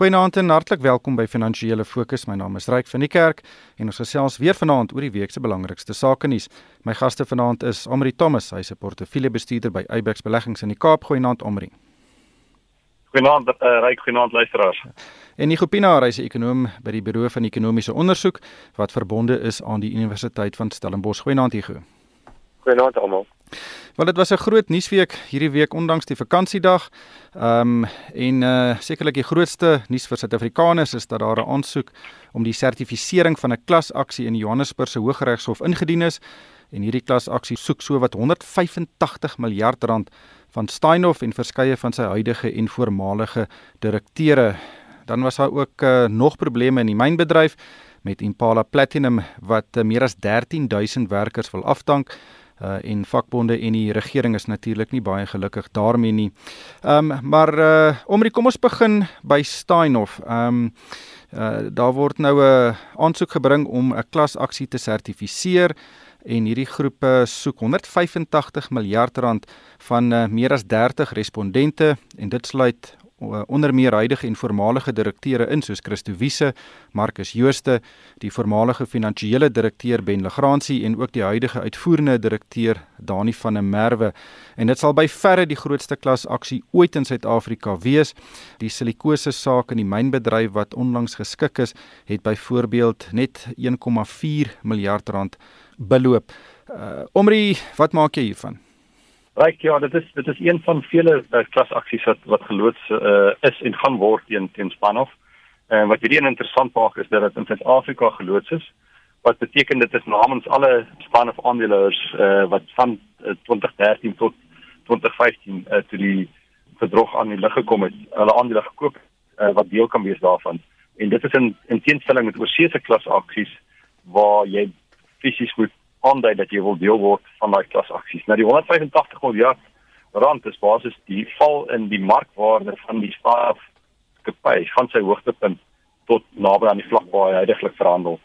Goeienaand en hartlik welkom by Finansiële Fokus. My naam is Ryk van die Kerk en ons gesels weer vanaand oor die week se belangrikste sake nuus. My gaste vanaand is Amri Thomas, hy's 'n portefeuljebestuurder by Ibex Beleggings in die Kaap. Goeienaand Amri. Goeienaand uh, Ryk, goeienaand luisteraars. En Nico Pinaar, hy's 'n ekonom by die Buro van Ekonomiese Onderzoek wat verbonde is aan die Universiteit van Stellenbosch. Goeienaand Nico. Goeienaand almal. Wel dit was 'n groot nuusweek hierdie week ondanks die vakansiedag. Ehm um, en uh sekerlik die grootste nuus vir Suid-Afrikaners is dat daar 'n aansoek om die sertifisering van 'n klasaksie in die Johannesburgse Hooggeregshof ingedien is en hierdie klasaksie soek so wat 185 miljard rand van Steinhoff en verskeie van sy huidige en voormalige direkteure. Dan was daar ook uh, nog probleme in die mynbedryf met Impala Platinum wat uh, meer as 13000 werkers wil afdank uh en vakbonde en die regering is natuurlik nie baie gelukkig daarmee nie. Ehm um, maar uh omrie kom ons begin by Steinhoff. Ehm um, uh daar word nou 'n aansoek gebring om 'n klasaksie te sertifiseer en hierdie groepe soek 185 miljard rand van uh, meer as 30 respondente en dit sluit onder meer huidige en voormalige direkteure in soos Christo Wiese, Marcus Jooste, die voormalige finansiële direkteur Ben Legrandsie en ook die huidige uitvoerende direkteur Dani van der Merwe. En dit sal by verre die grootste klasaksie ooit in Suid-Afrika wees. Die silikose saak in die mynbedryf wat onlangs geskik is, het byvoorbeeld net 1,4 miljard rand beloop. Uh, Omri, wat maak jy hiervan? Ryk ja, dit is dit is een van vele uh, klasaksies wat wat geloods uh, is en gaan word teen teen Spanhof. En uh, wat hierdie interessant maak is dat dit in Suid-Afrika geloods is. Wat beteken dit is namens alle Spanhof aandeelhouers uh, wat van uh, 2013 tot 2015 uh, toe die verdrog aan die lig gekom het, hulle aandele gekoop uh, wat deel kan wees daarvan. En dit is in in teenstelling met oorsese klasaksies waar jy fisies moet aandui dat jy wil deel word van daai klasaksies. Nou die 185 miljard rand is basies die val in die markwaarde van die staatsskappy van sy hoogtepunt tot naby aan die vlak waar hy heidaglik verhandel.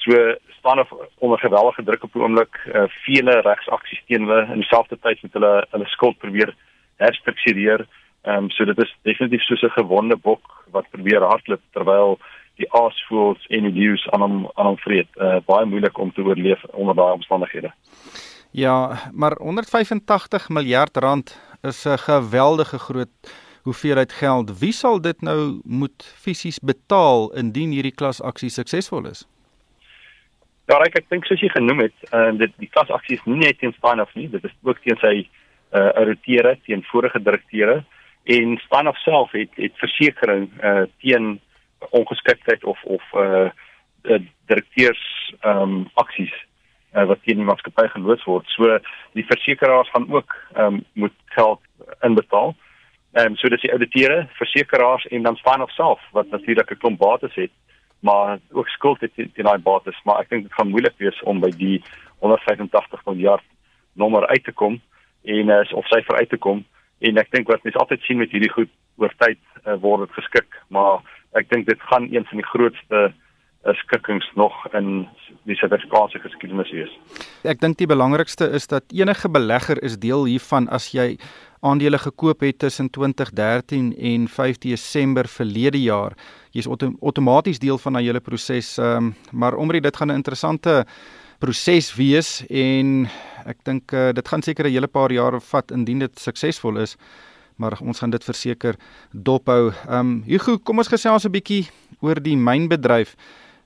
So staan of onder geweldige druk op die oomblik, uh, vele regsaksies teen hulle in dieselfde tyd met hulle hulle skuld probeer herstruktureer. Ehm um, so dit is definitief soos 'n gewonde bok wat probeer hardloop terwyl die aasvoëls en die leeu's aan hom aan hom vreet. Uh baie moeilik om te oorleef onder daai omstandighede. Ja, maar 185 miljard rand is 'n geweldige groot hoeveelheid geld. Wie sal dit nou moet fisies betaal indien hierdie klasaksie suksesvol is? Ja, ek ek dink soos jy genoem het, uh dit die klasaksie is nie net teen Steinhoff nie, dit is ook teen sy uh irriteure teen vorige direkteure en Steinhoff self het het versekerings uh teen ongeskiktheid of of uh direkteurs ehm um, aksies uh, wat teen die maatskappy geloods word. So die versekeraars gaan ook ehm um, moet geld inbetaal. Ehm um, so dis die ouditeure, versekeraars en dan staan of self wat natuurlik 'n klomp bates het, maar ook skuld het teen daai bates, maar ek dink dit gaan moeilik wees om by die 185 miljard nommer uit te kom en uh, of syfer uit te kom en ek dink wat mense altyd sien met hierdie goed oor tyd uh, word dit geskik, maar ek dink dit gaan een van die grootste uh, skikkings nog in die Suid-Afrikaanse geskiedenis wees. Ek dink die belangrikste is dat enige belegger is deel hiervan as jy aandele gekoop het tussen 2013 en 5 Desember verlede jaar. Jy's auto outomaties deel van daai hele proses, um, maar omre dit gaan 'n interessante proses wees en ek dink uh, dit gaan seker 'n hele paar jare vat indien dit suksesvol is maar ons gaan dit verseker dophou. Ehm um, Hugo, kom ons gesels 'n bietjie oor die mynbedryf.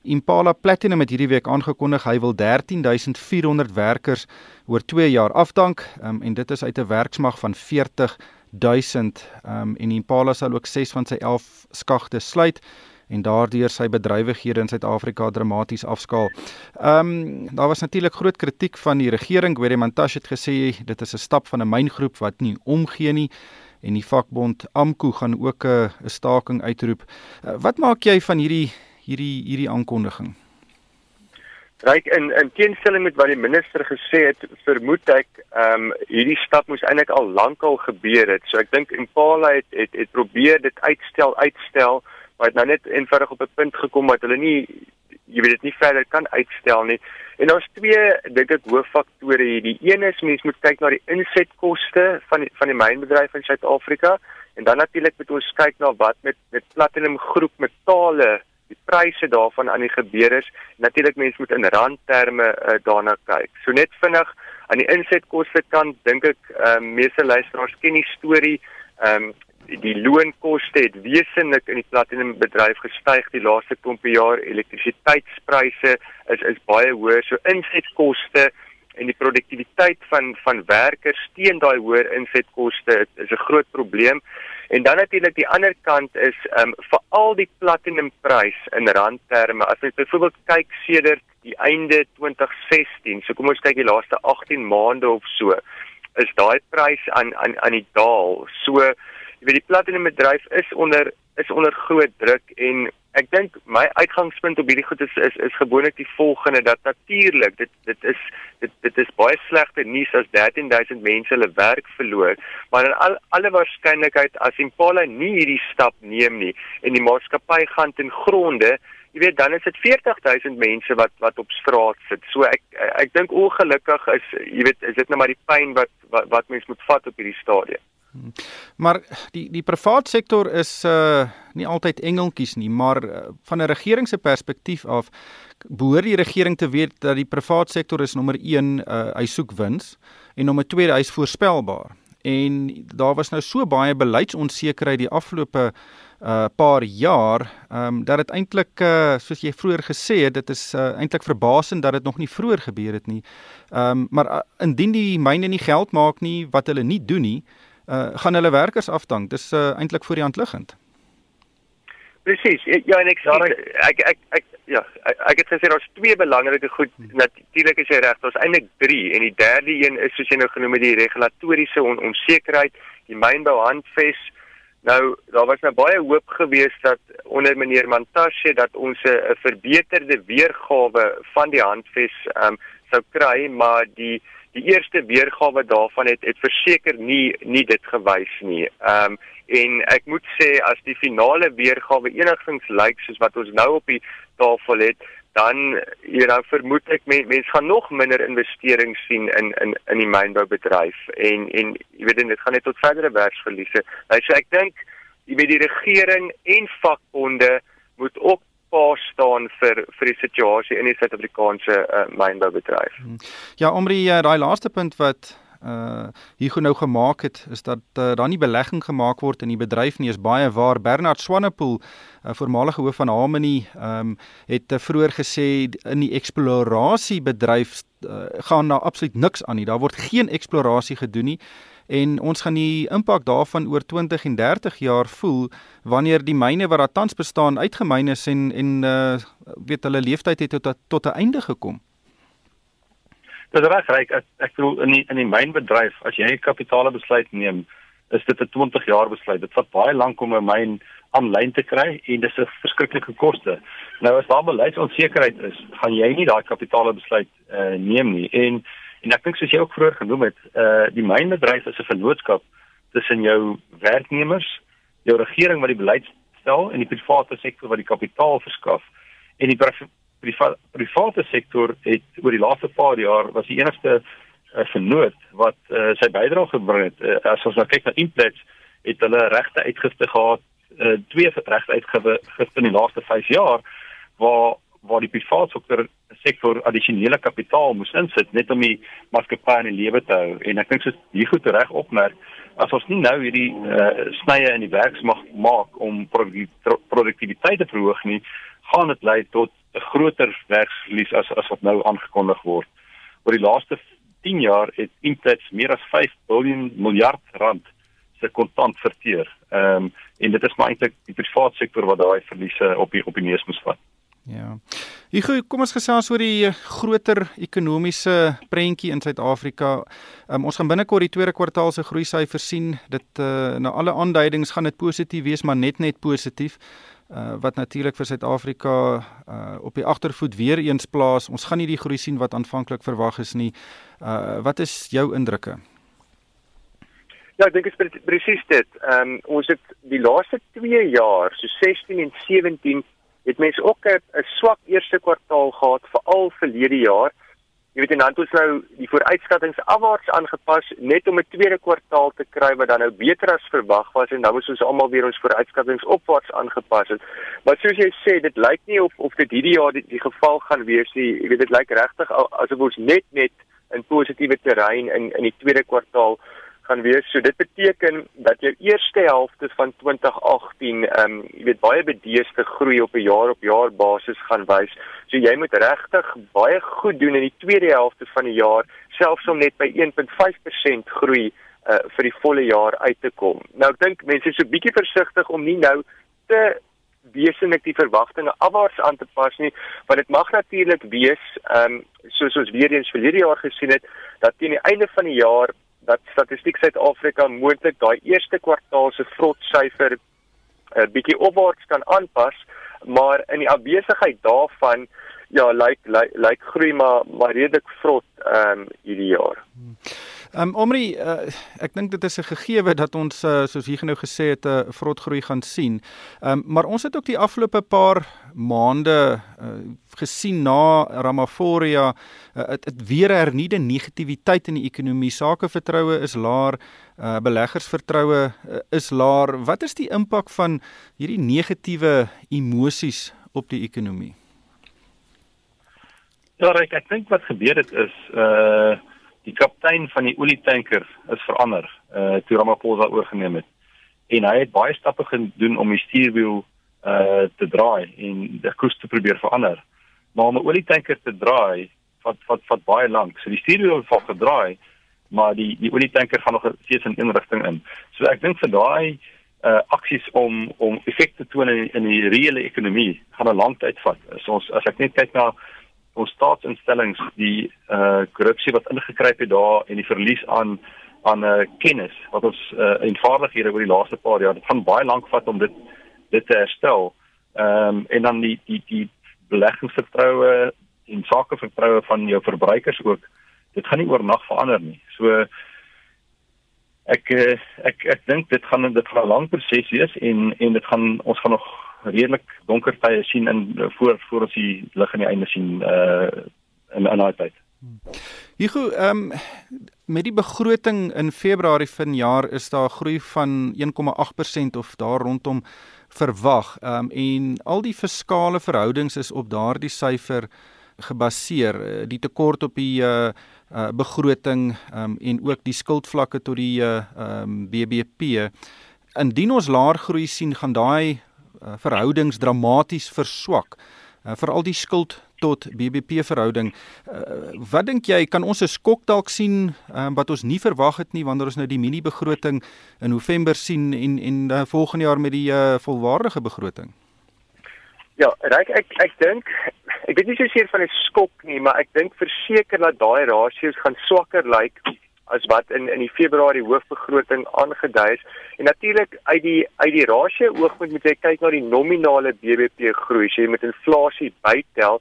Impala Platinum het hierdie week aangekondig hy wil 13400 werkers oor 2 jaar afdank um, en dit is uit 'n werksmag van 40000 um, en Impala sal ook 6 van sy 11 skagte sluit en daardeur sy bedrywighede in Suid-Afrika dramaties afskaal. Ehm um, daar was natuurlik groot kritiek van die regering. Gwede Mantashe het gesê dit is 'n stap van 'n myngroep wat nie omgee nie en die vakbond AMKU gaan ook 'n staking uitroep. Uh, wat maak jy van hierdie hierdie hierdie aankondiging? Ryk in in teenstelling met wat die minister gesê het, vermoed ek ehm um, hierdie stap moes eintlik al lank al gebeur het. So ek dink Impala het, het het probeer dit uitstel, uitstel, maar het nou net eenvoudig op 'n punt gekom dat hulle nie jy weet dit nie verder kan uitstel nie. En daar's twee dink ek hooffaktore hier. Die een is mens moet kyk na die insetkoste van die, van die mynbedryf in Suid-Afrika En dan natuurlik moet ons kyk na wat met met platinum groep metale die pryse daarvan aan die gebeur is. Natuurlik mense moet in randterme uh, daarna kyk. So net vinnig aan die insetkoste kant dink ek uh, meeste luisteraars ken die storie. Ehm um, die loonkoste het wesenlik in die platinum bedryf gestyg die laaste klompe jaar. Elektrisiteitspryse is is baie hoër. So insetkoste en die produktiwiteit van van werkers teen daai hoër insetkoste is 'n groot probleem. En dan natuurlik die ander kant is ehm um, vir al die platinumprys in randterme. As jy byvoorbeeld kyk sedert die einde 2016, so kom ons kyk die laaste 18 maande of so, is daai prys aan aan aan die daal. So jy weet die platinumbedryf is onder is onder groot druk en ek dink my uitgangspunt op hierdie goed is is, is gewoonlik die volgende dat natuurlik dit dit is dit dit is baie slegte nuus as 13000 mense hulle werk verloor maar in al, alle waarskynlikheid as Impala nie hierdie stap neem nie en die maatskappy gaan ten gronde jy weet dan is dit 40000 mense wat wat op straat sit. So ek ek dink ongelukkig is jy weet is dit net nou maar die pyn wat wat, wat mense moet vat op hierdie stadium Maar die die privaat sektor is uh nie altyd engeltjies nie, maar uh, van 'n regering se perspektief af behoort die regering te weet dat die privaat sektor is nommer 1 uh hy soek wins en nommer 2 hy is voorspelbaar. En daar was nou so baie beleidsonsekerheid die afgelope uh paar jaar, ehm um, dat dit eintlik uh soos jy vroeër gesê het, dit is uh eintlik verbasend dat dit nog nie vroeër gebeur het nie. Ehm um, maar uh, indien die myne nie geld maak nie, wat hulle nie doen nie, uh, gaan hulle werkers afdank. Dis uh, eintlik voor die hand liggend. Presies. Ja, en ek sê ek ek ek, ek ja, ek, ek het gesê daar's twee belangrike goed. Hmm. Natuurlik is jy reg, daar's eintlik 3 en die derde een is soos jy nou genoem het die regulatoriese on onsekerheid, die mynbou handves. Nou, daar was nou baie hoop geweest dat onder meneer Mantashe dat ons 'n verbeterde weergawe van die handves ehm um, sou kry, maar die die eerste weergawe daarvan het het verseker nie nie dit gewys nie. Ehm um, en ek moet sê as die finale weergawe enigstens lyk soos wat ons nou op die tafel het, dan jy nou vermoed ek mense mens gaan nog minder investering sien in in in die mynboubedryf en en jy weet dit gaan net tot verdere werksverliese. Nou so ek dink jy weet die regering en vakbonde moet ook pa staan vir vir die situasie in die Suid-Afrikaanse uh, mynboubedryf. Hmm. Ja, omre uh, daai laaste punt wat uh hier nou gemaak het is dat uh, daar nie belegging gemaak word in die bedryf nie is baie waar Bernard Swanepoel 'n uh, voormalige hoof van Harmony ehm um, het uh, vroeër gesê in die eksplorasiebedryf uh, gaan daar absoluut niks aan nie daar word geen eksplorasie gedoen nie en ons gaan die impak daarvan oor 20 en 30 jaar voel wanneer die myne wat daar tans bestaan uitgemyn is en en uh weet hulle leeftyd het tot tot 'n einde gekom. Dit reg reg ek ek bedoel in die in die mynbedryf as jy 'n kapitaalbesluit neem is dit 'n 20 jaar besluit. Dit vat baie lank om 'n myn aanlyn te kry en dis 'n verskriklike koste. Nou as daar beleidsonsekerheid is, gaan jy nie daai kapitaalbesluit uh neem nie en En ek dink soos jy ook vroeër genoem het, uh die mynbedryf is 'n vennootskap tussen jou werknemers, jou regering wat die beleid stel en die private sektor wat die kapitaal verskaf. En die priva private sektor het oor die laaste paar jaar was die enigste uh, vennoot wat uh, sy bydrae gebring het. Uh, as ons nou kyk na Implats, het hulle regte uitgifte gehad, uh, twee regte uitgifte in die laaste 5 jaar waar waar die private sektor sektor addisionele kapitaal moes insit net om die maatskappy in lewe te hou en ek dink so hier goed reg opmerk as ons nie nou hierdie uh, snye in die werksmag maak om produktiwiteit te verhoog nie gaan dit lei tot 'n groter werksverlies as as wat nou aangekondig word oor die laaste 10 jaar het Implats meer as 5 miljard rand se kontant verteer. Ehm um, en dit is maar eintlik die private sektor wat daai verliese op die op die neus moet vat. Ja. Hugo, kom ons gesels oor die eh, groter ekonomiese prentjie in Suid-Afrika. Um, ons gaan binnekort die tweede kwartaal se groei syfers sien. Dit uh, na alle aanduidings gaan dit positief wees, maar net net positief. Uh, wat natuurlik vir Suid-Afrika uh, op die agtervoet weer eens plaas. Ons gaan nie die groei sien wat aanvanklik verwag is nie. Uh, wat is jou indrukke? Ja, ek dink dit presies dit. Ehm um, ons het die laaste 2 jaar, so 16 en 17 het mense ook 'n swak eerste kwartaal gehad veral verlede jaar jy weet en dan het ons nou die vooruitskattinge afwaarts aangepas net om 'n tweede kwartaal te kry wat dan nou beter as verwag was en nou moes ons almal weer ons vooruitskattinge opwaarts aangepas het. Maar soos jy sê, dit lyk nie of of dit hierdie jaar die, die geval gaan wees nie. Jy weet dit lyk regtig asof ons net net in positiewe terrein in in die tweede kwartaal gaan wees. So dit beteken dat jou eerste helfte van 2018 ehm um, jy weet baie bedeeste groei op 'n jaar op jaar basis gaan wys. So jy moet regtig baie goed doen in die tweede helfte van die jaar selfs om net by 1.5% groei uh vir die volle jaar uit te kom. Nou ek dink mense is so bietjie versigtig om nie nou te wesenlik die verwagtinge afwaarts aan te pas nie, want dit mag natuurlik wees ehm um, soos ons weer eens vir hierdie jaar gesien het dat teen die einde van die jaar dat Statistiek Suid-Afrika moontlik daai eerste kwartaal se vrotsyfer 'n uh, eh, bietjie opwaarts kan aanpas, maar in die afwesigheid daarvan ja, lyk lyk lyk groei maar maar redelik vrot ehm um, hierdie jaar. Hmm. Ehm um, Omri, uh, ek dink dit is 'n gegeewe dat ons uh, soos hier nou gesê het 'n uh, vrot groei gaan sien. Ehm um, maar ons het ook die afgelope paar maande uh, gesien na Ramaphoria dit uh, weer hernieude negativiteit in die ekonomie. Sakevertroue is laer, uh, beleggersvertroue uh, is laer. Wat is die impak van hierdie negatiewe emosies op die ekonomie? Ja, ek, ek dink wat gebeur het is uh die kaptein van die olietanker is verander uh toe Ramaphosa oorgeneem het. En hy het baie stappe gedoen om die stuurwiel uh te draai en die koers te probeer verander. Maar om 'n olietanker te draai wat wat wat baie lank. So die stuurwiel het al gedraai maar die die olietanker gaan nog steeds in een rigting in. So ek dink vir daai uh aksies om om effekte te toon in, in die reële ekonomie gaan 'n lang tyd vat. So ons as ek net kyk na ons staatsinstellings die uh korrupsie wat ingekruip het daar en die verlies aan aan uh kennis wat ons uh eenvaardighede oor die laaste paar jaar dit gaan baie lank vat om dit dit te herstel. Ehm um, en dan die die die beleggingsvertroue en sakevertroue van jou verbruikers ook. Dit gaan nie oornag verander nie. So ek ek ek dink dit gaan dit gaan 'n lang proses wees en en dit gaan ons gaan nog redelik donker tye sien in voor voor ons die lig aan die einde sien uh in in daai tyd. Hugo, ehm um, met die begroting in Februarie vanjaar is daar 'n groei van 1,8% of daar rondom verwag. Ehm um, en al die fiskale verhoudings is op daardie syfer gebaseer. Eh, die tekort op die uh, uh begroting ehm um, en ook die skuldvlakke tot die uh ehm um, BBP. Indien ons laer groei sien, gaan daai uh, verhoudings dramaties verswak. Uh, Veral die skuld tot BBP verhouding. Uh, wat dink jy kan ons 'n skok dalk sien uh, wat ons nie verwag het nie wanneer ons nou die mini begroting in November sien en en uh, volgende jaar met die uh, volwaardige begroting? Ja, ek ek ek dink ek weet nie soseer van 'n skok nie, maar ek dink verseker dat daai rasio's gaan swakker lyk like as wat in in die Februarie hoofbegroting aangedui is. En natuurlik uit die uit die rasio oogpunt moet jy kyk na die nominale BBP groei. So jy moet inflasie bytel.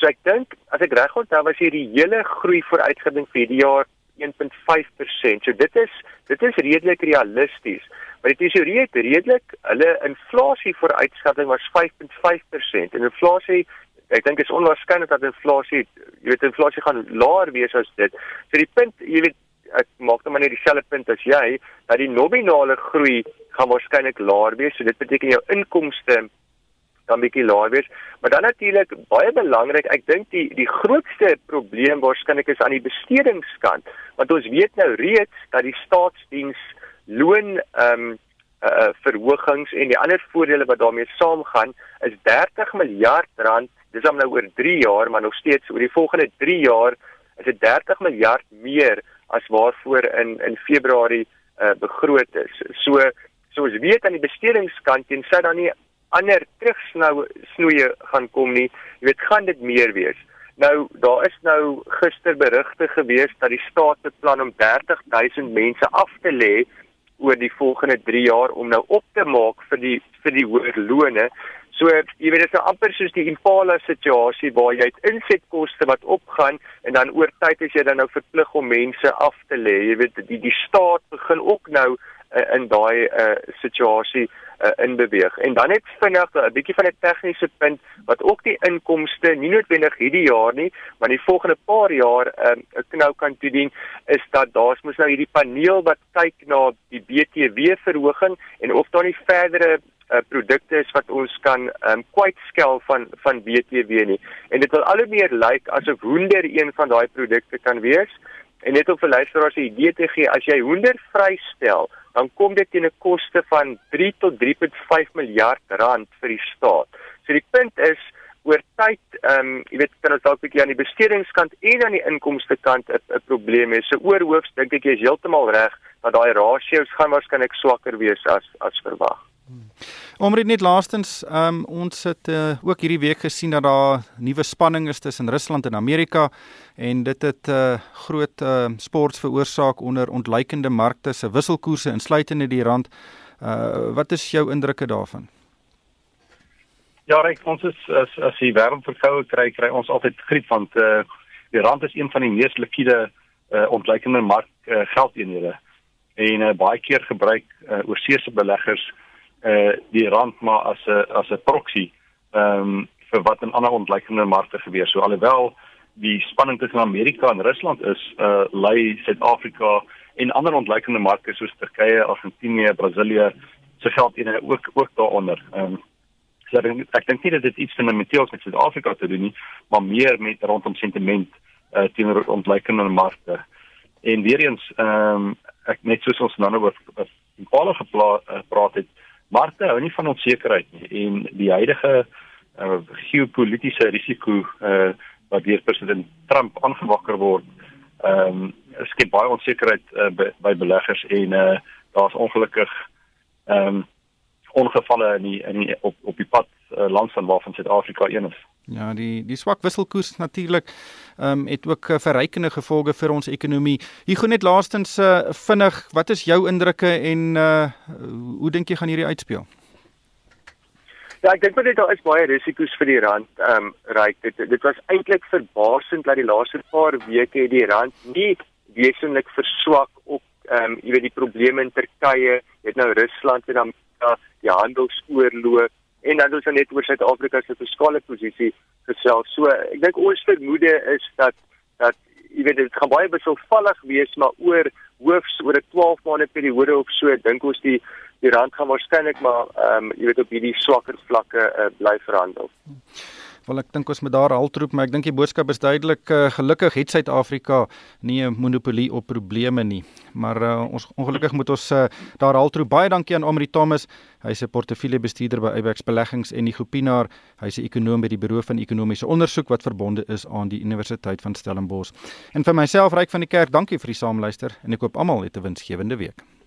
So ek dink as ek reg onthou was hier die hele groei vooruitgedink vir die jaar 1.5%. So dit is dit is redelik realisties. Maar die tesourier het redelik hulle inflasie vooruitskatting was 5.5% en inflasie ek dink is onwaarskynlik dat inflasie jy weet inflasie gaan laer wees as dit. So die punt jy weet ek maak net maar net dieselfde punt as jy dat die nominale groei gaan waarskynlik laer wees. So dit beteken jou inkomste dan bietjie laer wees. Maar dan natuurlik baie belangrik, ek dink die die grootste probleem waarskynlik is aan die bestedingskant, want ons weet nou reeds dat die staatsdiens loon ehm um, uh verhogings en die ander voordele wat daarmee saamgaan is 30 miljard rand. Dis om nou oor 3 jaar, maar nog steeds oor die volgende 3 jaar is dit 30 miljard meer as waarvoor in in Februarie uh, begroot is. So so ons weet aan die bestedingskant en sy dan nie ander terugsnou snoeie gaan kom nie. Jy weet gaan dit meer wees. Nou daar is nou gister berigte gewees dat die staat beplan om 30000 mense af te lê oor die volgende 3 jaar om nou op te maak vir die vir die hoër lone. So jy weet dit is nou amper soos die Impala situasie waar jy het insetkoste wat opgaan en dan oor tyd as jy dan nou verplig om mense af te lê. Jy weet die die staat begin ook nou uh, in daai uh, situasie uh, in beweeg. En dan net vinnig 'n bietjie van 'n tegniese punt wat ook die inkomste nie noodwendig hierdie jaar nie, maar die volgende paar jaar 'n um, knou kan toedien is dat daar's mos nou hierdie paneel wat kyk na die BTW verhoging en of daar nie verdere uh, produkte is wat ons kan um, kwytskel van van BTW nie. En dit wil al hoe meer lyk like asof hoender een van daai produkte kan wees. En net om vir luisteraars 'n idee te gee, as jy hoender vrystel, dan kom dit teen 'n koste van 3 tot 3.5 miljard rand vir die staat. So die punt is oor tyd, ehm um, jy weet kan ons dalk 'n bietjie aan die bestedingskant en aan die inkomste kant 'n probleem hê. So oorhoofs dink ek jy is heeltemal reg dat daai ratios gaan waarskynlik swakker wees as as verwag. Omrit net laastens, um, ons het uh, ook hierdie week gesien dat daar nuwe spanning is tussen Rusland en Amerika en dit het 'n uh, groot uh, sports veroorsaak onder ontleikende markte se wisselkoerse insluitende die rand. Uh, wat is jou indrukke daarvan? Ja, reg, ons is as as die wêreld verkoue kry, kry ons altyd griep want uh, die rand is een van die mees likwiede uh, ontleikende mark uh, geldeenhede en uh, baie keer gebruik uh, oorseese beleggers die rand maar as 'n as 'n proxy ehm um, vir wat in ander ontleikende markte gebeur. So alhoewel die spanning tussen Amerika en Rusland is, uh lê Suid-Afrika en ander ontleikende markte soos Turkye, Argentinië, Brasilië se geld in ook ook daaronder. Ehm um, so ek ek dink nie dat dit iets fundamenteel met Suid-Afrika te doen nie, maar meer met rondom sentiment uh teenoor ontleikende markte. En weer eens ehm um, ek net soos ons nou oor 'n paar gepraat het, markte hou nie van onsekerheid nie en die huidige uh, geopolitiese risiko uh, wat deur president Trump aangewakker word ehm um, skep baie onsekerheid uh, by, by beleggers en uh, daar's ongelukkig ehm um, ongevalle in die, in die, op op die pad uh, langs van waarvan Suid-Afrika een is Ja, die die swak wisselkoers natuurlik ehm um, het ook uh, verrykende gevolge vir ons ekonomie. Hier gou net laastens uh, vinnig, wat is jou indrukke en uh hoe dink jy gaan hierdie uitspeel? Ja, ek dink dit daar is baie risiko's vir die rand. Ehm um, ryk dit dit was eintlik verbasend dat die laaste paar weke die rand nie wesentlik verswak op ehm um, jy weet die probleme in Turkye, jy het nou Rusland en dan die handelsoorlog en dan ons net oor Suid-Afrika se fiskale posisie gesels. So ek dink ons vermoede is dat dat jy weet dit gaan baie beselvallig wees maar oor hoofs oor 'n 12 maande periode of so dink ons die die rand gaan waarskynlik maar ehm um, jy weet op hierdie swakker vlakke uh, bly verhandel. Hmm. Wel ek dink ons moet daar haltroep, maar ek dink die boodskap is duidelik. Uh, gelukkig het Suid-Afrika nie 'n monopolie op probleme nie. Maar uh, ons ongelukkig moet ons uh, daar haltroep. Baie dankie aan Omri Thomas. Hy's 'n portefeuljebestuurder by Ibex Beleggings en die Groepinaar. Hy's 'n ekonom by die Buro van Ekonomiese Onderzoek wat verbonde is aan die Universiteit van Stellenbosch. En vir myself, Ryk van die Kerk, dankie vir die saamluister en ek hoop almal het 'n winsgewende week.